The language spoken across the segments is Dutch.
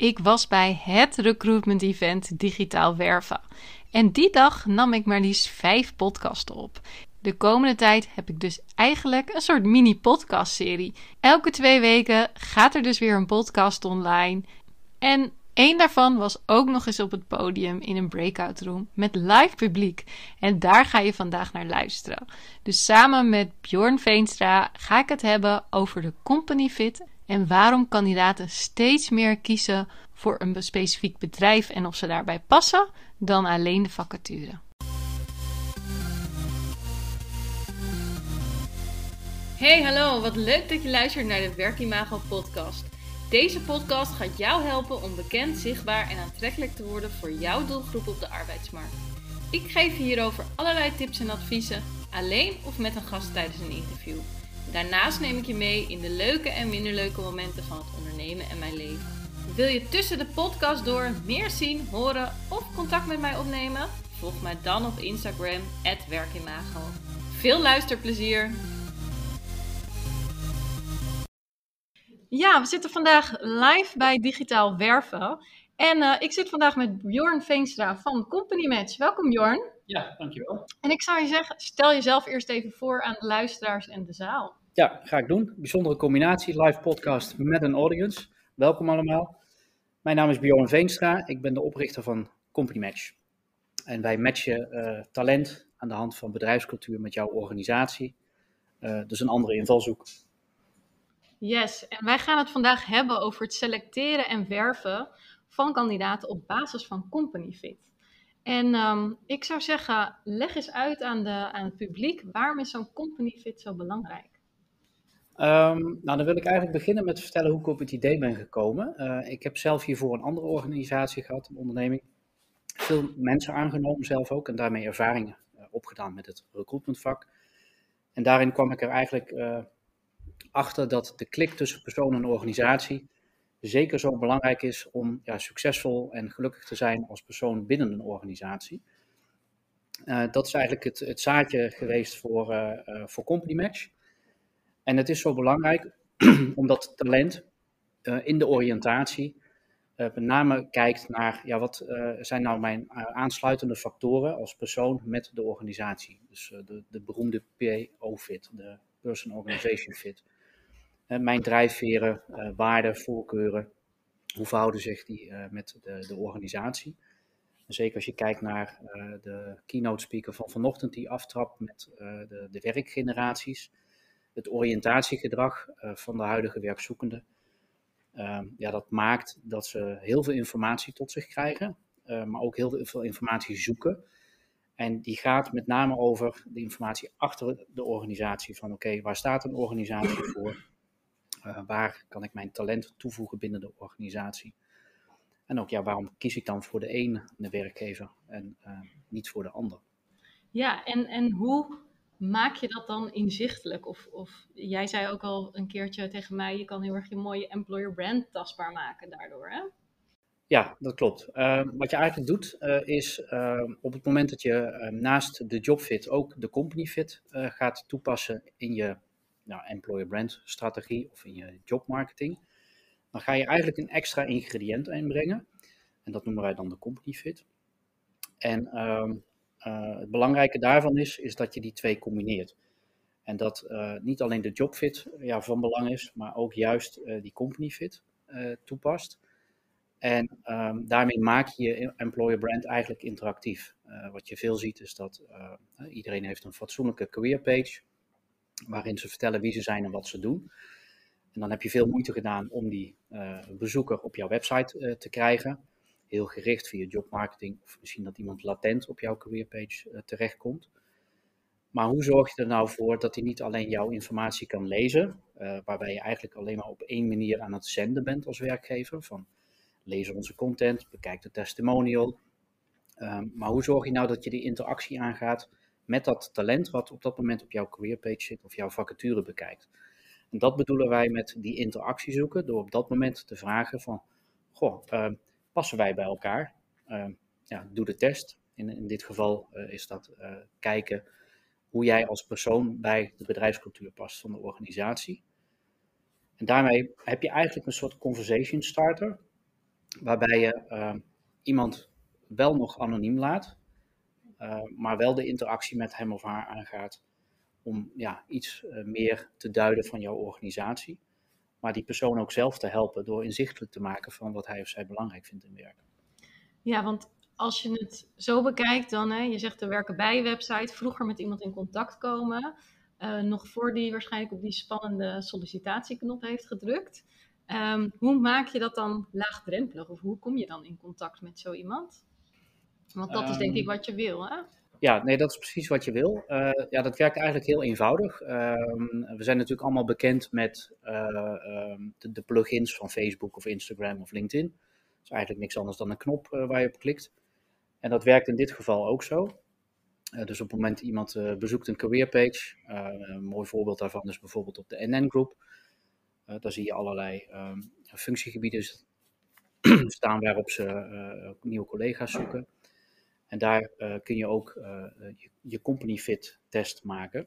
Ik was bij het recruitment event Digitaal Werven. En die dag nam ik maar liefst vijf podcasten op. De komende tijd heb ik dus eigenlijk een soort mini-podcast-serie. Elke twee weken gaat er dus weer een podcast online. En één daarvan was ook nog eens op het podium in een breakout room met live publiek. En daar ga je vandaag naar luisteren. Dus samen met Bjorn Veenstra ga ik het hebben over de company fit en waarom kandidaten steeds meer kiezen voor een specifiek bedrijf en of ze daarbij passen dan alleen de vacature. Hey, hallo, wat leuk dat je luistert naar de Werkimago podcast. Deze podcast gaat jou helpen om bekend, zichtbaar en aantrekkelijk te worden voor jouw doelgroep op de arbeidsmarkt. Ik geef je hierover allerlei tips en adviezen, alleen of met een gast tijdens een interview. Daarnaast neem ik je mee in de leuke en minder leuke momenten van het ondernemen en mijn leven. Wil je tussen de podcast door meer zien, horen of contact met mij opnemen? Volg mij dan op Instagram, werkimago. Veel luisterplezier! Ja, we zitten vandaag live bij Digitaal Werven. En uh, ik zit vandaag met Bjorn Veenstra van Company Match. Welkom Bjorn. Ja, dankjewel. En ik zou je zeggen, stel jezelf eerst even voor aan de luisteraars en de zaal. Ja, ga ik doen. Bijzondere combinatie, live podcast met een audience. Welkom allemaal. Mijn naam is Bjorn Veenstra. Ik ben de oprichter van Company Match. En wij matchen uh, talent aan de hand van bedrijfscultuur met jouw organisatie. Uh, dus een andere invalshoek. Yes, en wij gaan het vandaag hebben over het selecteren en werven van kandidaten op basis van company fit. En um, ik zou zeggen, leg eens uit aan, de, aan het publiek, waarom is zo'n company fit zo belangrijk? Um, nou, dan wil ik eigenlijk beginnen met vertellen hoe ik op het idee ben gekomen. Uh, ik heb zelf hiervoor een andere organisatie gehad, een onderneming. Veel mensen aangenomen zelf ook en daarmee ervaringen uh, opgedaan met het recruitmentvak. En daarin kwam ik er eigenlijk uh, achter dat de klik tussen persoon en organisatie zeker zo belangrijk is om ja, succesvol en gelukkig te zijn als persoon binnen een organisatie. dat is eigenlijk het, het zaadje geweest voor, voor Company Match. En het is zo belangrijk omdat talent uh, in de oriëntatie uh, met name kijkt naar ja, wat uh, zijn nou mijn aansluitende factoren als persoon met de organisatie. Dus de, de beroemde PO-fit, de Person Organization Fit. mijn drijfveren, waarden, voorkeuren, hoe verhouden zich die met de, de organisatie? Zeker als je kijkt naar de keynote speaker van vanochtend die aftrapt met de, de werkgeneraties het oriëntatiegedrag uh, van de huidige werkzoekenden. Uh, ja, dat maakt dat ze heel veel informatie tot zich krijgen, uh, maar ook heel veel informatie zoeken. En die gaat met name over de informatie achter de organisatie. Van oké, waar staat een organisatie voor? Uh, waar kan ik mijn talent toevoegen binnen de organisatie? En ook ja, waarom kies ik dan voor de een de werkgever en niet voor de ander? Ja, en, en hoe maak je dat dan inzichtelijk? Of, of jij zei ook al een keertje tegen mij, je kan heel erg je mooie employer brand tastbaar maken daardoor, hè? Ja, dat klopt. Uh, wat je eigenlijk doet, uh, is uh, op het moment dat je ehm, naast de jobfit ook de company fit eh, gaat toepassen in je nou, employer brand strategie of in je jobmarketing, dan ga je eigenlijk een extra ingrediënt inbrengen. En dat noemen wij dan de company fit. En ehm, uh, het belangrijke daarvan is, is dat je die twee combineert. En dat uh, niet alleen de jobfit ja, van belang is, maar ook juist uh, die company fit toepast. En um, daarmee maak je je employer brand eigenlijk interactief. wat je veel ziet is dat iedereen heeft een fatsoenlijke career page, waarin ze vertellen wie ze zijn en wat ze doen. En dan heb je veel moeite gedaan om die bezoeker op jouw website te krijgen heel gericht via jobmarketing of misschien dat iemand latent op jouw careerpage uh, terechtkomt. Maar hoe zorg je er nou voor dat hij niet alleen jouw informatie kan lezen, uh, waarbij je eigenlijk alleen maar op één manier aan het zenden bent als werkgever, van lees onze content, bekijk de testimonial. Um, maar hoe zorg je nou dat je die interactie aangaat met dat talent wat op dat moment op jouw careerpage zit of jouw vacature bekijkt? En dat bedoelen wij met die interactie zoeken, door op dat moment te vragen van, goh, uh, passen wij bij elkaar? Uh, ja, doe de test. In, in dit geval uh, is dat uh, kijken hoe jij als persoon bij de bedrijfscultuur past van de organisatie. En daarmee heb je eigenlijk een soort conversation starter. waarbij je iemand wel nog anoniem laat, maar wel de interactie met hem of haar aangaat om ja, iets meer te duiden van jouw organisatie maar die persoon ook zelf te helpen door inzichtelijk te maken van wat hij of zij belangrijk vindt in werk. Ja, want als je het zo bekijkt, dan, hè, je zegt de werken bij website, vroeger met iemand in contact komen, uh, nog voor die waarschijnlijk op die spannende sollicitatieknop heeft gedrukt. Um, hoe maak je dat dan laagdrempelig? Of hoe kom je dan in contact met zo iemand? Want dat is denk ik ehm, wat je wil, hè? Ja, nee, dat is precies wat je wil. Uh, ja, dat werkt eigenlijk heel eenvoudig. Um, we zijn natuurlijk allemaal bekend met uh, um, de, de, plugins van Facebook of Instagram of LinkedIn. Dat is eigenlijk niks anders dan een knop uh, waar je op klikt. En dat werkt in dit geval ook zo. dus op het moment iemand bezoekt een careerpage, een mooi voorbeeld daarvan is bijvoorbeeld op de NN Group. daar zie je allerlei um, functiegebieden staan waarop ze nieuwe collega's zoeken. En daar uh, kun je ook uh, je, je, company fit test maken.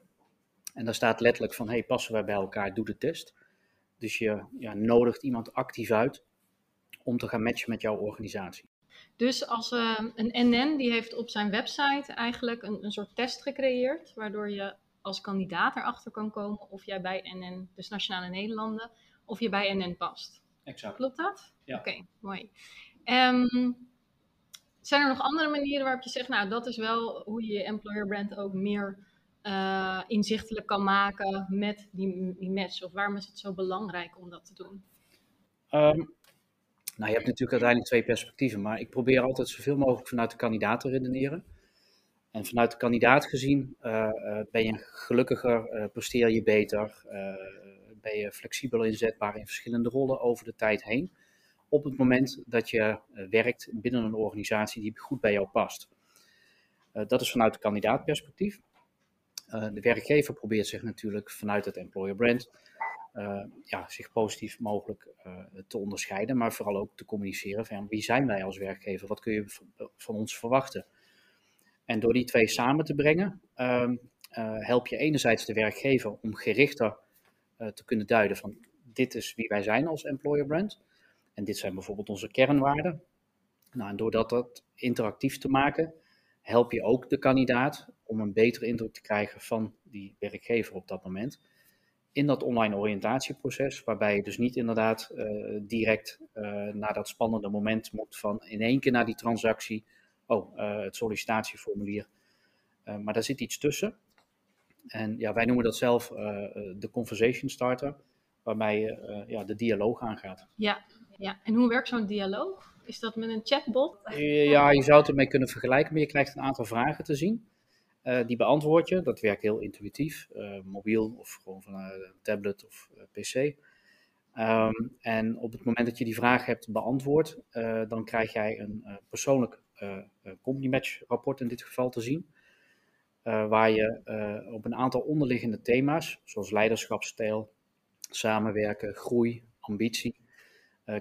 En daar staat letterlijk van, hey, passen wij bij elkaar, doe de test. Dus je ja, nodigt iemand actief uit om te gaan matchen met jouw organisatie. Dus als uh, een NN, die heeft op zijn website eigenlijk een, een soort test gecreëerd, waardoor je als kandidaat erachter kan komen of jij bij NN, dus Nationale Nederlanden, of je bij NN past. Exact. Klopt dat? Ja. Oké, mooi. Um, zijn er nog andere manieren waarop je zegt, nou, dat is wel hoe je je employer brand ook meer uh, inzichtelijk kan maken met die, die match? Of waarom is het zo belangrijk om dat te doen? Um, nou, je hebt natuurlijk uiteindelijk twee perspectieven, maar ik probeer altijd zoveel mogelijk vanuit de kandidaat te redeneren. En vanuit de kandidaat gezien uh, uh, ben je gelukkiger, presteer je beter, ben je flexibel inzetbaar in verschillende rollen over de tijd heen op het moment dat je eh, werkt binnen een organisatie die goed bij jou past. Eh, dat is vanuit het kandidaatperspectief. Uh, de werkgever probeert zich natuurlijk vanuit het employer brand ja, zich positief mogelijk te onderscheiden, maar vooral ook te communiceren van wie zijn wij als werkgever, wat kun je van ons verwachten. En door die twee samen te brengen, ehm, help je enerzijds de werkgever om gerichter te kunnen duiden van dit is wie wij zijn als employer brand. En dit zijn bijvoorbeeld onze kernwaarden. Nou, en door dat, interactief te maken, help je ook de kandidaat om een betere indruk te krijgen van die werkgever op dat moment. In dat online oriëntatieproces, waarbij je dus niet inderdaad uh, direct uh, naar dat spannende moment moet van in één keer naar die transactie, oh, uh, het sollicitatieformulier. maar daar zit iets tussen. En ja, wij noemen dat zelf de conversation starter, waarbij je ja, de dialoog aangaat. Ja, ja, en hoe werkt zo'n dialoog? Is dat met een chatbot? Ja, je zou het ermee kunnen vergelijken, maar je krijgt een aantal vragen te zien. Uh, die beantwoord je. Dat werkt heel intuïtief, uh, mobiel of gewoon van een tablet of PC. Um, en op het moment dat je die vraag hebt beantwoord, dan krijg jij een persoonlijk company match rapport in dit geval te zien. waar je op een aantal onderliggende thema's, zoals leiderschapsstijl, samenwerken, groei, ambitie,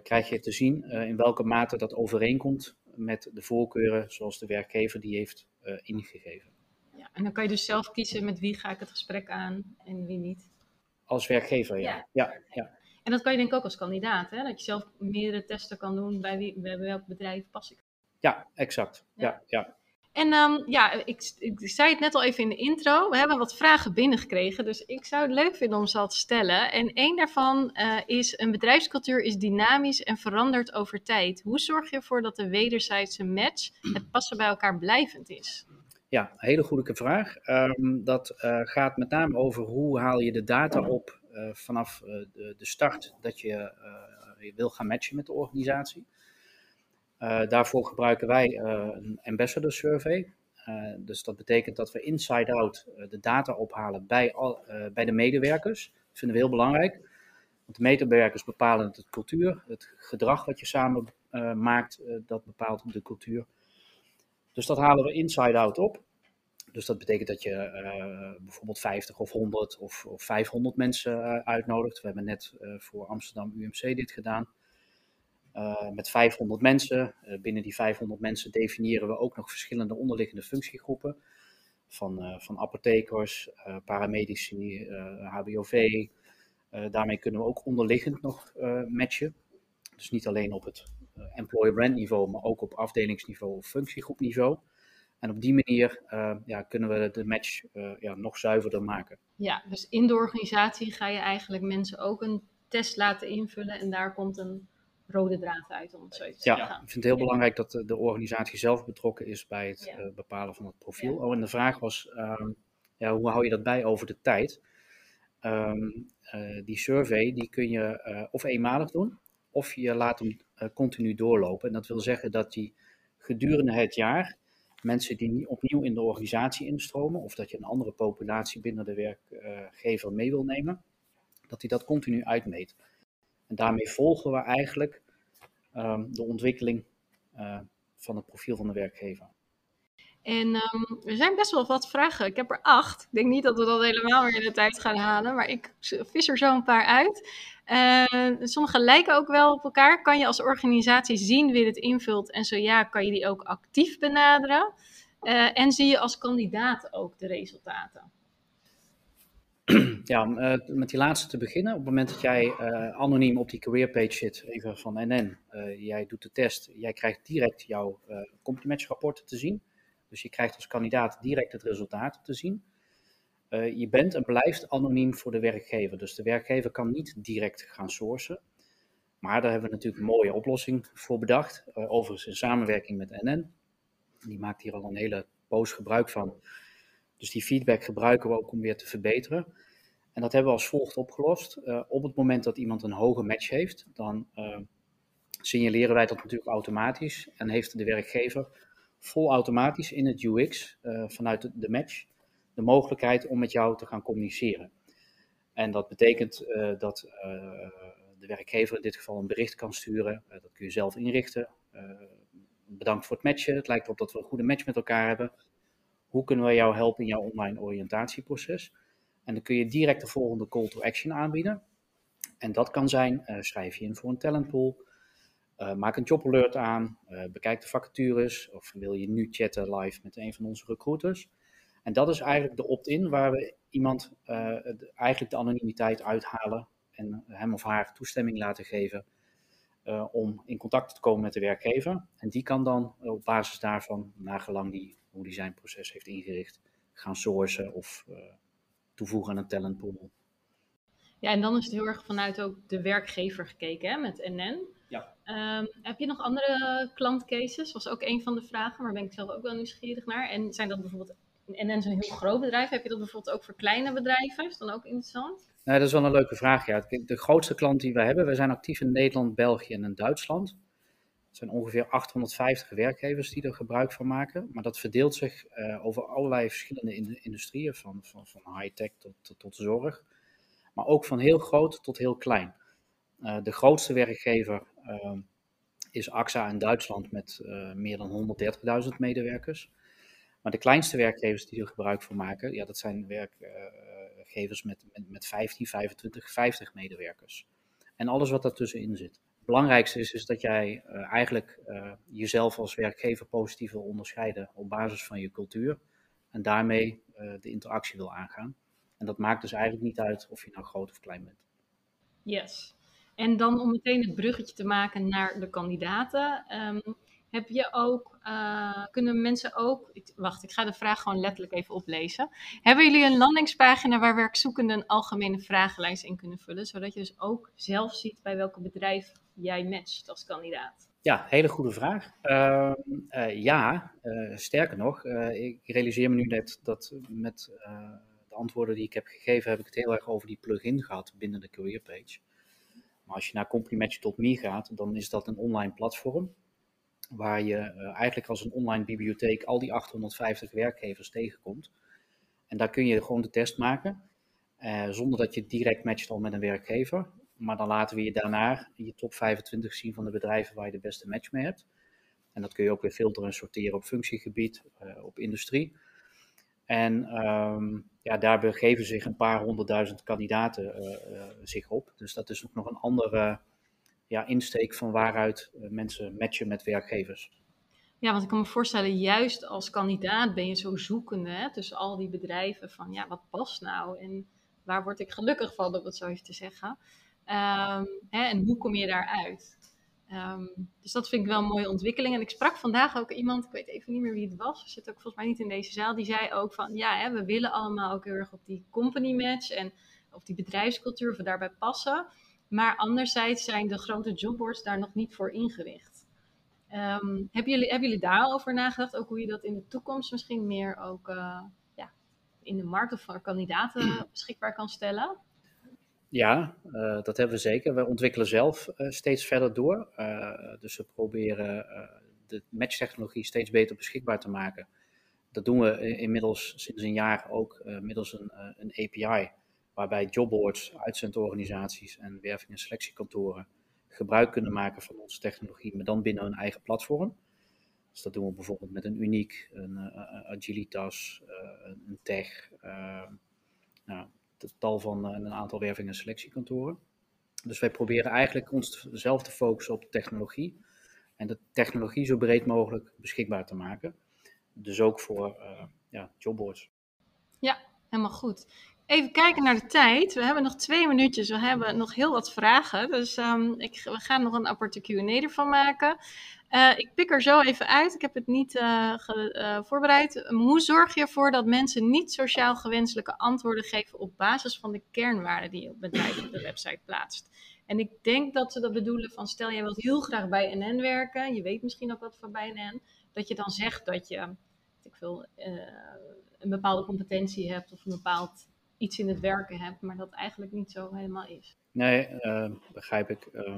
krijg je te zien uh, in welke mate dat overeenkomt met de voorkeuren zoals de werkgever die heeft uh, ingegeven. Ja, en dan kan je dus zelf kiezen met wie ga ik het gesprek aan en wie niet. Als werkgever, ja. ja. ja, ja. En dat kan je denk ik ook als kandidaat, hè? dat je zelf meerdere testen kan doen bij, wie, bij welk bedrijf pas ik. Ja, exact. ja. ja. En um, ja, ik, ik, zei het net al even in de intro. We hebben wat vragen binnengekregen. Dus ik zou het leuk vinden om ze al te stellen. En één daarvan uh, is: een bedrijfscultuur is dynamisch en verandert over tijd. Hoe zorg je ervoor dat de wederzijdse match, het passen bij elkaar, blijvend is? Ja, hele goede vraag. Um, dat uh, gaat met name over hoe haal je de data op uh, vanaf de, de, start dat je, je wil gaan matchen met de organisatie. Uh, daarvoor gebruiken wij uh, een ambassador survey. Uh, dus dat betekent dat we inside-out de data ophalen bij, al, bij de medewerkers. Dat vinden we heel belangrijk. Want de medewerkers bepalen het cultuur. Het gedrag wat je samen maakt, dat bepaalt de cultuur. Dus dat halen we inside-out op. Dus dat betekent dat je bijvoorbeeld 50 of 100 of, of 500 mensen uitnodigt. We hebben net voor Amsterdam UMC dit gedaan. Uh, met 500 mensen. Uh, binnen die 500 mensen definiëren we ook nog verschillende onderliggende functiegroepen. Van, uh, van apothekers, paramedici, HBOV. daarmee kunnen we ook onderliggend nog matchen. Dus niet alleen op het employer brand niveau, maar ook op afdelingsniveau of functiegroepniveau. En op die manier ja, kunnen we de match ja, nog zuiverder maken. Ja, dus in de organisatie ga je eigenlijk mensen ook een test laten invullen en daar komt een rode draad uit, om het zo te zeggen. Ja, ik vind het heel belangrijk dat de, de organisatie zelf betrokken is bij het bepalen van het profiel. Oh, en de vraag was, ehm, ja, hoe hou je dat bij over de tijd? Ehm, eh, die survey die kun je eh, of eenmalig doen, of je laat hem eh, continu doorlopen. En dat wil zeggen dat die gedurende het jaar mensen die niet opnieuw in de organisatie instromen, of dat je een andere populatie binnen de werkgever mee wil nemen, dat hij dat continu uitmeet. En daarmee volgen we eigenlijk ehm, de ontwikkeling van het profiel van de werkgever. En um, er zijn best wel wat vragen. Ik heb er acht. Ik denk niet dat we dat helemaal weer in de tijd gaan halen, maar ik vis er zo een paar uit. Uh, sommige lijken ook wel op elkaar. Kan je als organisatie zien wie het invult? En zo ja, kan je die ook actief benaderen? Uh, en zie je als kandidaat ook de resultaten? Ja, om uh, met die laatste te beginnen. Op het moment dat jij anoniem op die careerpage zit, even van NN, jij doet de test, jij krijgt direct jouw uh, rapporten te zien. Dus je krijgt als kandidaat direct het resultaat te zien. Je bent en blijft anoniem voor de werkgever. Dus de werkgever kan niet direct gaan sourcen. Maar daar hebben we natuurlijk een mooie oplossing voor bedacht. Overigens in samenwerking met NN. Die maakt hier al een hele poos gebruik van. Dus die feedback gebruiken we ook om weer te verbeteren. En dat hebben we als volgt opgelost. Uh, op het moment dat iemand een hoge match heeft, dan signaleren wij dat natuurlijk automatisch. En heeft de werkgever vol automatisch in het UX uh, eh, vanuit de, match de mogelijkheid om met jou te gaan communiceren. En dat betekent uh, dat uh, de werkgever in dit geval een bericht kan sturen. dat kun je zelf inrichten. bedankt voor het matchen. Het lijkt erop dat we een goede match met elkaar hebben. Hoe kunnen we jou helpen in jouw online oriëntatieproces? En dan kun je direct de volgende call to action aanbieden. En dat kan zijn, schrijf je in voor een talentpool. Uh, maak een jobalert aan, uh, bekijk de vacatures of wil je nu chatten live met een van onze recruiters. En dat is eigenlijk de opt-in waar we iemand eigenlijk de anonimiteit uithalen en hem of haar toestemming laten geven om in contact te komen met de werkgever. En die kan dan op basis daarvan, nagelang die, hoe die zijn proces heeft ingericht, gaan sourcen of toevoegen aan een talentpool. Ja, en dan is het heel erg vanuit ook de werkgever gekeken hè, met NN. Ja. Um, heb je nog andere klantcases? Was ook een van de vragen, maar ben ik zelf ook wel nieuwsgierig naar. En zijn dat bijvoorbeeld, en dan zo'n heel groot bedrijf, heb je dat bijvoorbeeld ook voor kleine bedrijven? Is dat dan ook interessant? Nee, dat is wel een leuke vraag. Ja. De grootste klant die we hebben, we zijn actief in Nederland, België en in Duitsland. Zijn ongeveer 850 werkgevers die er gebruik van maken. Maar dat verdeelt zich uh, over allerlei verschillende industrieën, van, van, van high-tech tot, tot, zorg. Maar ook van heel groot tot heel klein. Uh, de grootste werkgever Ehm, is AXA in Duitsland met eh, meer dan 130.000 medewerkers. Maar de kleinste werkgevers die er gebruik van maken, ja, dat zijn werkgevers met, met, met 15, 25, 50 medewerkers. En alles wat daartussenin zit. Belangrijkste is, is dat jij uh, eigenlijk uh, jezelf als werkgever positief wil onderscheiden op basis van je cultuur. En daarmee uh, de interactie wil aangaan. En dat maakt dus eigenlijk niet uit of je nou groot of klein bent. Yes. En dan om meteen het bruggetje te maken naar de kandidaten. Um, heb je ook, kunnen mensen ook, wacht, ik ga de vraag gewoon letterlijk even oplezen. Hebben jullie een landingspagina waar werkzoekenden een algemene vragenlijst in kunnen vullen, zodat je dus ook zelf ziet bij welke bedrijf jij matcht als kandidaat? Ja, hele goede vraag. Uh, uh, ja, uh, sterker nog, ik realiseer me nu net dat met de antwoorden die ik heb gegeven, heb ik het heel erg over die plugin gehad binnen de careerpage. Maar als je naar Complimentje.me gaat, dan is dat een online platform. Waar je eigenlijk als een online bibliotheek al die 850 werkgevers tegenkomt. En daar kun je gewoon de test maken. Zonder dat je direct matcht al met een werkgever. Maar dan laten we je daarna je top 25 zien van de bedrijven waar je de beste match mee hebt. En dat kun je ook weer filteren en sorteren op functiegebied, uh, op industrie. En um, ja, daar begeven zich een paar honderdduizend kandidaten uh, uh, zich op. Dus dat is ook nog een andere ja, insteek van waaruit mensen matchen met werkgevers. Ja, want ik kan me voorstellen, juist als kandidaat ben je zo zoekende hè, tussen al die bedrijven van ja, wat past nou en waar word ik gelukkig van, om het zo even te zeggen. Um, hè, en hoe kom je daaruit? Ehm, dus dat vind ik wel een mooie ontwikkeling. En ik sprak vandaag ook iemand, ik weet even niet meer wie het was, zit ook volgens mij niet in deze zaal, die zei ook van ja, hè, we willen allemaal ook heel erg op die company match en op die bedrijfscultuur, of daarbij passen. Maar anderzijds zijn de grote jobboards daar nog niet voor ingericht. Um, hebben, jullie, hebben jullie daar al over nagedacht? Ook hoe je dat in de toekomst misschien meer ook uh, ja, in de markt of voor kandidaten beschikbaar kan stellen? Ja, uh, dat hebben we zeker. We ontwikkelen zelf uh, steeds verder door. dus we proberen de matchtechnologie steeds beter beschikbaar te maken. Dat doen we inmiddels sinds een jaar ook middels een, een API waarbij jobboards, uitzendorganisaties en werving- en selectiekantoren gebruik kunnen maken van onze technologie, maar dan binnen hun eigen platform. Dus dat doen we bijvoorbeeld met een Uniek, een Agilitas, een Tech, nou, tal van een aantal werving- en selectiekantoren. Dus wij proberen eigenlijk ons zelf te focussen op technologie en de technologie zo breed mogelijk beschikbaar te maken. Dus ook voor ja, jobboards. Ja, helemaal goed. Even kijken naar de tijd. We hebben nog twee minuutjes. We hebben nog heel wat vragen. Dus um, ik, we gaan nog een aparte QA ervan maken. Uh, ik pik er zo even uit. Ik heb het niet ge, uh, voorbereid. Hoe zorg je ervoor dat mensen niet sociaal gewenselijke antwoorden geven op basis van de kernwaarden die je op bedrijf op de website plaatst? En ik denk dat ze dat bedoelen van stel jij wilt heel graag bij NN werken. Je weet misschien ook wat van bij NN. Dat je dan zegt dat je ik veel, een bepaalde competentie hebt of een bepaald iets in het werken hebt, maar dat eigenlijk niet zo helemaal is. Nee, begrijp ik. Uh,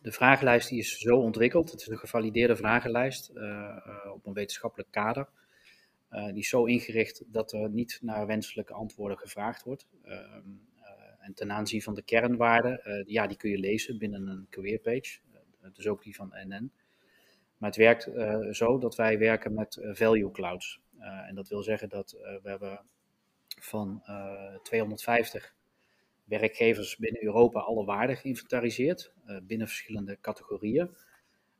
de vragenlijst die is zo ontwikkeld. Het is een gevalideerde vragenlijst uh, uh, op een wetenschappelijk kader. die is zo ingericht dat er niet naar wenselijke antwoorden gevraagd wordt. Ehm, en ten aanzien van de kernwaarden, ja, die kun je lezen binnen een careerpage. dus ook die van NN. Maar het werkt zo dat wij werken met value clouds. en dat wil zeggen dat we hebben van uh, 250 werkgevers binnen Europa alle waarden geïnventariseerd, uh, binnen verschillende categorieën.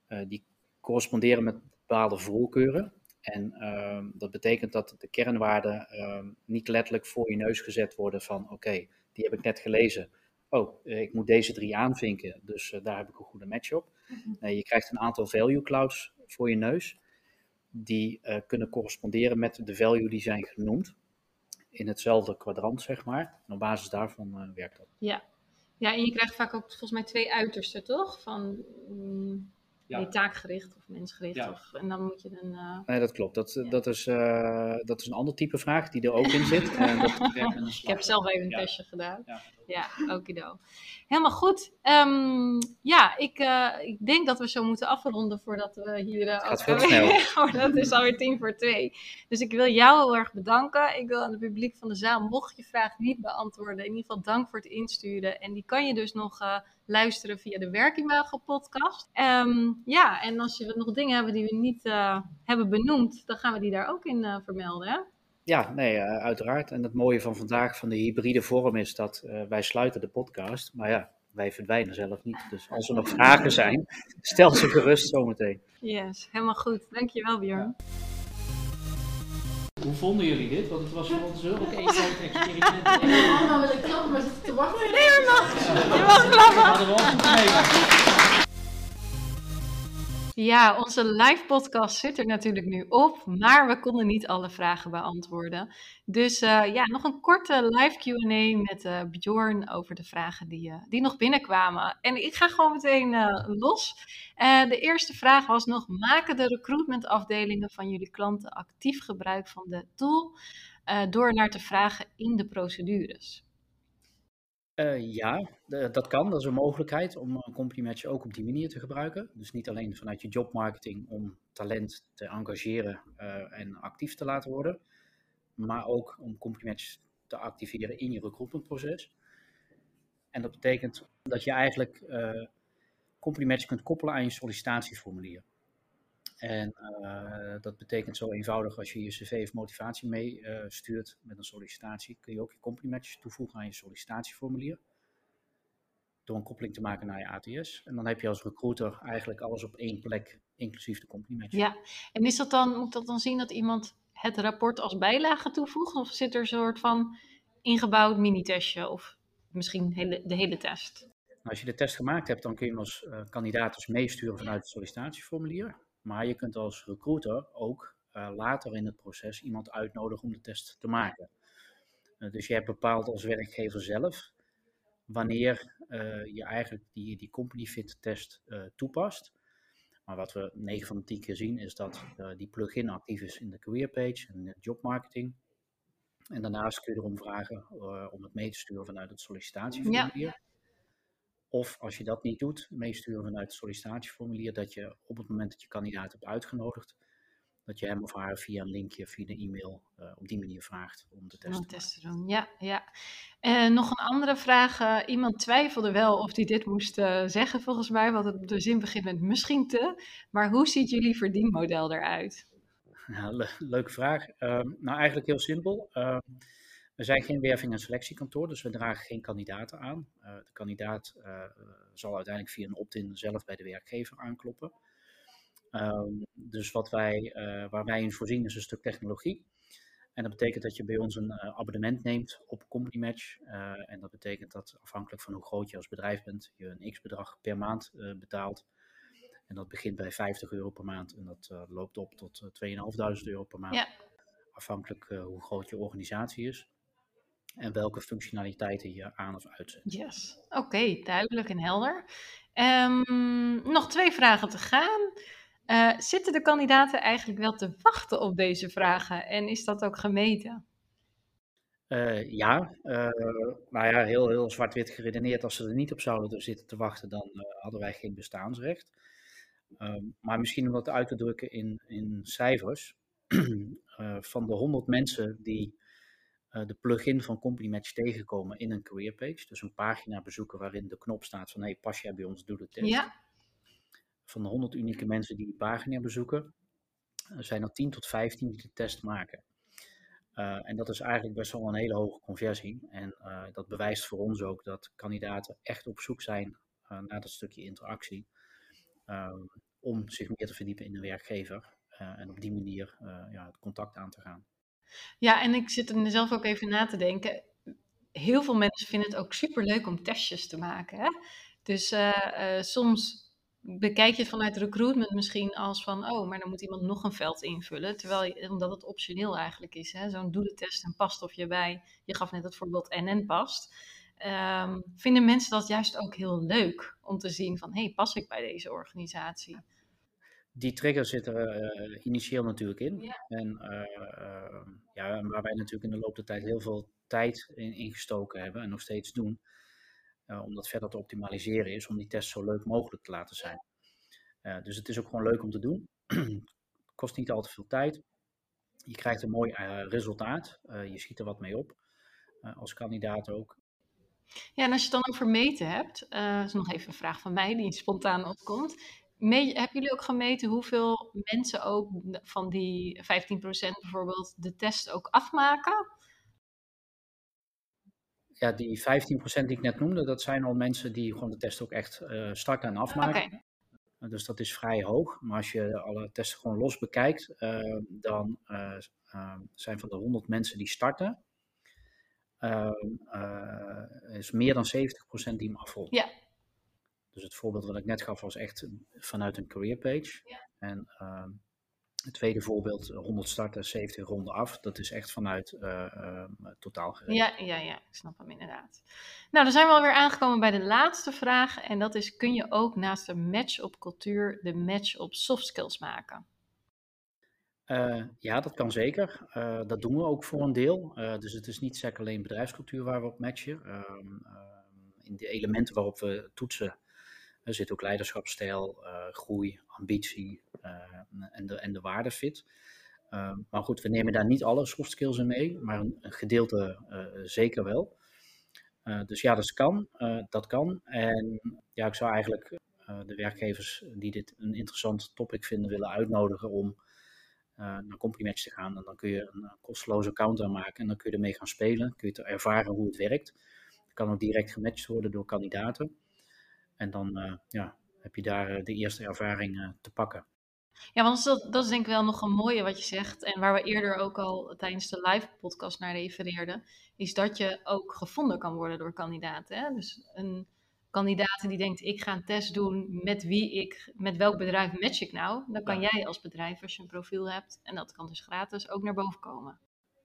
Uh, die corresponderen met bepaalde voorkeuren. En ehm, dat betekent dat de kernwaarden ehm, niet letterlijk voor je neus gezet worden van oké, okay, die heb ik net gelezen. Oh, eh, ik moet deze drie aanvinken, dus daar heb ik een goede match op. Nee, je krijgt een aantal value clouds voor je neus. Die kunnen corresponderen met de value die zijn genoemd in hetzelfde kwadrant, zeg maar. En op basis daarvan uh, werkt dat. Ja. ja, en je krijgt vaak ook volgens mij twee uitersten, toch? Van mm, ja. taakgericht of mensgericht. Ja. Of, en dan moet je een. Uh... Nee, dat klopt. Dat, ja. dat, is, uh, dat is een ander type vraag die er ook in zit. en dat ik heb zelf even een testje gedaan. Ja, ja okido. Helemaal goed. Um, ja, ik, uh, ik denk dat we zo moeten afronden voordat we hier... Uh, gaat veel snel. oh, dat is alweer tien voor twee. Dus ik wil jou heel erg bedanken. Ik wil aan het publiek van de zaal, mocht je vraag niet beantwoorden, in ieder geval dank voor het insturen. En die kan je dus nog uh, luisteren via de Werkimago podcast. Um, ja, en als we nog dingen hebben die we niet hebben benoemd, dan gaan we die daar ook in vermelden, hè? Ja, nee, uh, uiteraard. En het mooie van vandaag van de hybride vorm is dat uh, wij sluiten de podcast. Maar ja, wij verdwijnen zelf niet. Dus als er nog vragen zijn, stel ze gerust zometeen. Yes, helemaal goed. Dankjewel Björn. Ja. Hoe vonden jullie dit? Want het was voor ons ook een experiment. Allemaal willen klappen, maar zitten te wachten. Nee, maar mag. Je mag klappen. Ja, onze live podcast zit er natuurlijk nu op, maar we konden niet alle vragen beantwoorden. Dus uh, ja, nog een korte live Q&A met uh, Bjorn over de vragen die, uh, die nog binnenkwamen. En ik ga gewoon meteen los. de eerste vraag was nog, maken de recruitmentafdelingen van jullie klanten actief gebruik van de tool door naar te vragen in de procedures? Uh, ja, dat kan. Dat is een mogelijkheid om een company match ook op die manier te gebruiken. Dus niet alleen vanuit je jobmarketing om talent te engageren uh, en actief te laten worden, maar ook om company match te activeren in je recruitmentproces. En dat betekent dat je eigenlijk uh, company match kunt koppelen aan je sollicitatieformulier. En uh, dat betekent zo eenvoudig als je je cv of motivatie meestuurt uh, met een sollicitatie, kun je ook je match toevoegen aan je sollicitatieformulier. Door een koppeling te maken naar je ATS. En dan heb je als recruiter eigenlijk alles op één plek, inclusief de match. Ja, en is dat dan, moet dat dan zien dat iemand het rapport als bijlage toevoegt? Of zit er een soort van ingebouwd mini-testje of misschien hele, de hele test? als je de test gemaakt hebt, dan kun je hem als uh, kandidaat dus meesturen vanuit het sollicitatieformulier. Maar je kunt als recruiter ook uh, later in het proces iemand uitnodigen om de test te maken. Uh, dus je hebt bepaald als werkgever zelf wanneer je eigenlijk die, die company fit test toepast. Maar wat we 9 van de 10 keer zien is dat die plugin actief is in de careerpage en de jobmarketing. En daarnaast kun je erom vragen om het mee te sturen vanuit het sollicitatieformulier. Ja. Of als je dat niet doet, meesturen vanuit het sollicitatieformulier, dat je op het moment dat je kandidaat hebt uitgenodigd, dat je hem of haar via een linkje, via de e-mail, uh, op die manier vraagt om de test, om te, test te doen. Ja, ja. Uh, nog een andere vraag. Uh, iemand twijfelde wel of hij dit moest zeggen, volgens mij, want het, de zin begint met misschien te. Maar hoe ziet jullie verdienmodel eruit? Le leuke vraag. Ehm, nou, eigenlijk heel simpel. Ehm, we zijn geen werving- en selectiekantoor, dus we dragen geen kandidaten aan. Uh, de kandidaat uh, zal uiteindelijk via een opt-in zelf bij de werkgever aankloppen. Um, dus wat wij, uh, waar wij in voorzien is een stuk technologie. En dat betekent dat je bij ons een abonnement neemt op Company Match. en dat betekent dat afhankelijk van hoe groot je als bedrijf bent, je een x-bedrag per maand betaalt. En dat begint bij 50 euro per maand en dat loopt op tot 2.500 euro per maand. Ja. Afhankelijk hoe groot je organisatie is en welke functionaliteiten je aan of uitzet. Yes, oké, duidelijk en helder. Um, nog twee vragen te gaan. Uh, zitten de kandidaten eigenlijk wel te wachten op deze vragen en is dat ook gemeten? Uh, ja, uh, nou ja, heel, heel zwart-wit geredeneerd. Als ze er niet op zouden zitten te wachten, dan hadden wij geen bestaansrecht. Ehm, maar misschien om dat uit te drukken in, in cijfers. van de 100 mensen die de plugin van Company Match tegenkomen in een careerpage. Dus een pagina bezoeken waarin de knop staat van hey, pas jij bij ons, doe de test. Ja. Van de 100 unieke mensen die die pagina bezoeken, uh, zijn er 10 tot 15 die de test maken. Uh, en dat is eigenlijk best wel een hele hoge conversie. En dat bewijst voor ons ook dat kandidaten echt op zoek zijn naar dat stukje interactie. om zich meer te verdiepen in de werkgever. en op die manier ja, het contact aan te gaan. Ja, en ik zit er zelf ook even na te denken. Heel veel mensen vinden het ook super leuk om testjes te maken. Hè? Dus uh, uh, soms bekijk je het vanuit recruitment misschien als van, oh, maar dan moet iemand nog een veld invullen. Terwijl, omdat het optioneel eigenlijk is. Zo'n doe de test en past of je bij, je gaf net het voorbeeld NN past. Um, vinden mensen dat juist ook heel leuk om te zien van, hey, pas ik bij deze organisatie? Die trigger zit er uh, initieel natuurlijk in. Ja. En uh, ja, waar wij natuurlijk in de loop der tijd heel veel tijd in, in gestoken hebben en nog steeds doen, om dat verder te optimaliseren, is om die test zo leuk mogelijk te laten zijn. dus het is ook gewoon leuk om te doen. kost niet al te veel tijd. Je krijgt een mooi resultaat. je schiet er wat mee op. als kandidaat ook. Ja, en als je het dan over meten hebt, dat is nog even een vraag van mij die spontaan opkomt hebben jullie ook gemeten hoeveel mensen ook van die 15% bijvoorbeeld de test ook afmaken? Ja, die 15% die ik net noemde, dat zijn al mensen die gewoon de test ook echt uh, starten en afmaken. Okay. Dus dat is vrij hoog. Maar als je alle testen gewoon los bekijkt, uh, dan uh, zijn van de 100 mensen die starten, is meer dan 70% die hem afvolgt. Ja, dus het voorbeeld wat ik net gaf was echt vanuit een careerpage. Ja. En uh, het tweede voorbeeld, 100 starten, 70 ronden af. Dat is echt vanuit uh, uh, totaal geregeld. Ja, ja, ja, ik snap hem inderdaad. Nou, dan zijn we alweer aangekomen bij de laatste vraag. En dat is, kun je ook naast de match op cultuur de match op soft skills maken? Uh, ja, dat kan zeker. Uh, dat doen we ook voor een deel. Uh, dus het is niet zeker alleen bedrijfscultuur waar we op matchen. Ehm, in de elementen waarop we toetsen er zit ook leiderschapsstijl, uh, groei, ambitie uh, en, de, en de waardefit. Uh, maar goed, we nemen daar niet alle soft skills in mee, maar een, gedeelte zeker wel. dus ja, dat kan. dat kan. En ja, ik zou eigenlijk de werkgevers die dit een interessant topic vinden willen uitnodigen om naar Complimatch te gaan. En dan kun je een kosteloze account aanmaken en dan kun je ermee gaan spelen. Kun je ervaren hoe het werkt. Kan ook direct gematcht worden door kandidaten. En dan uh, ja, heb je daar uh, de eerste ervaring uh, te pakken. Ja, want dat, dat, is denk ik wel nog een mooie wat je zegt. En waar we eerder ook al tijdens de live podcast naar refereerden. Is dat je ook gevonden kan worden door kandidaten. Hè? Dus een, kandidaten die denkt, ik ga een test doen met wie ik, met welk bedrijf match ik nou, dan kan jij als bedrijf, als je een profiel hebt, en dat kan dus gratis, ook naar boven komen.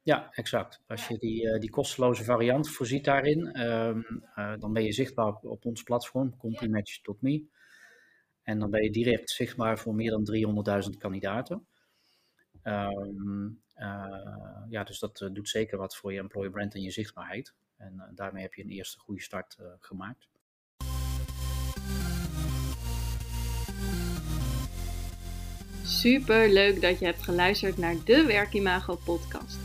Ja, exact. Als je die, uh, die kosteloze variant voorziet daarin, um, uh, dan ben je zichtbaar op, op ons platform, CompliMatch.me. En dan ben je direct zichtbaar voor meer dan 300.000 kandidaten. Um, uh, ja, dus dat doet zeker wat voor je employer brand en je zichtbaarheid. En daarmee heb je een eerste goede start gemaakt. Super leuk dat je hebt geluisterd naar de Werkimago podcast.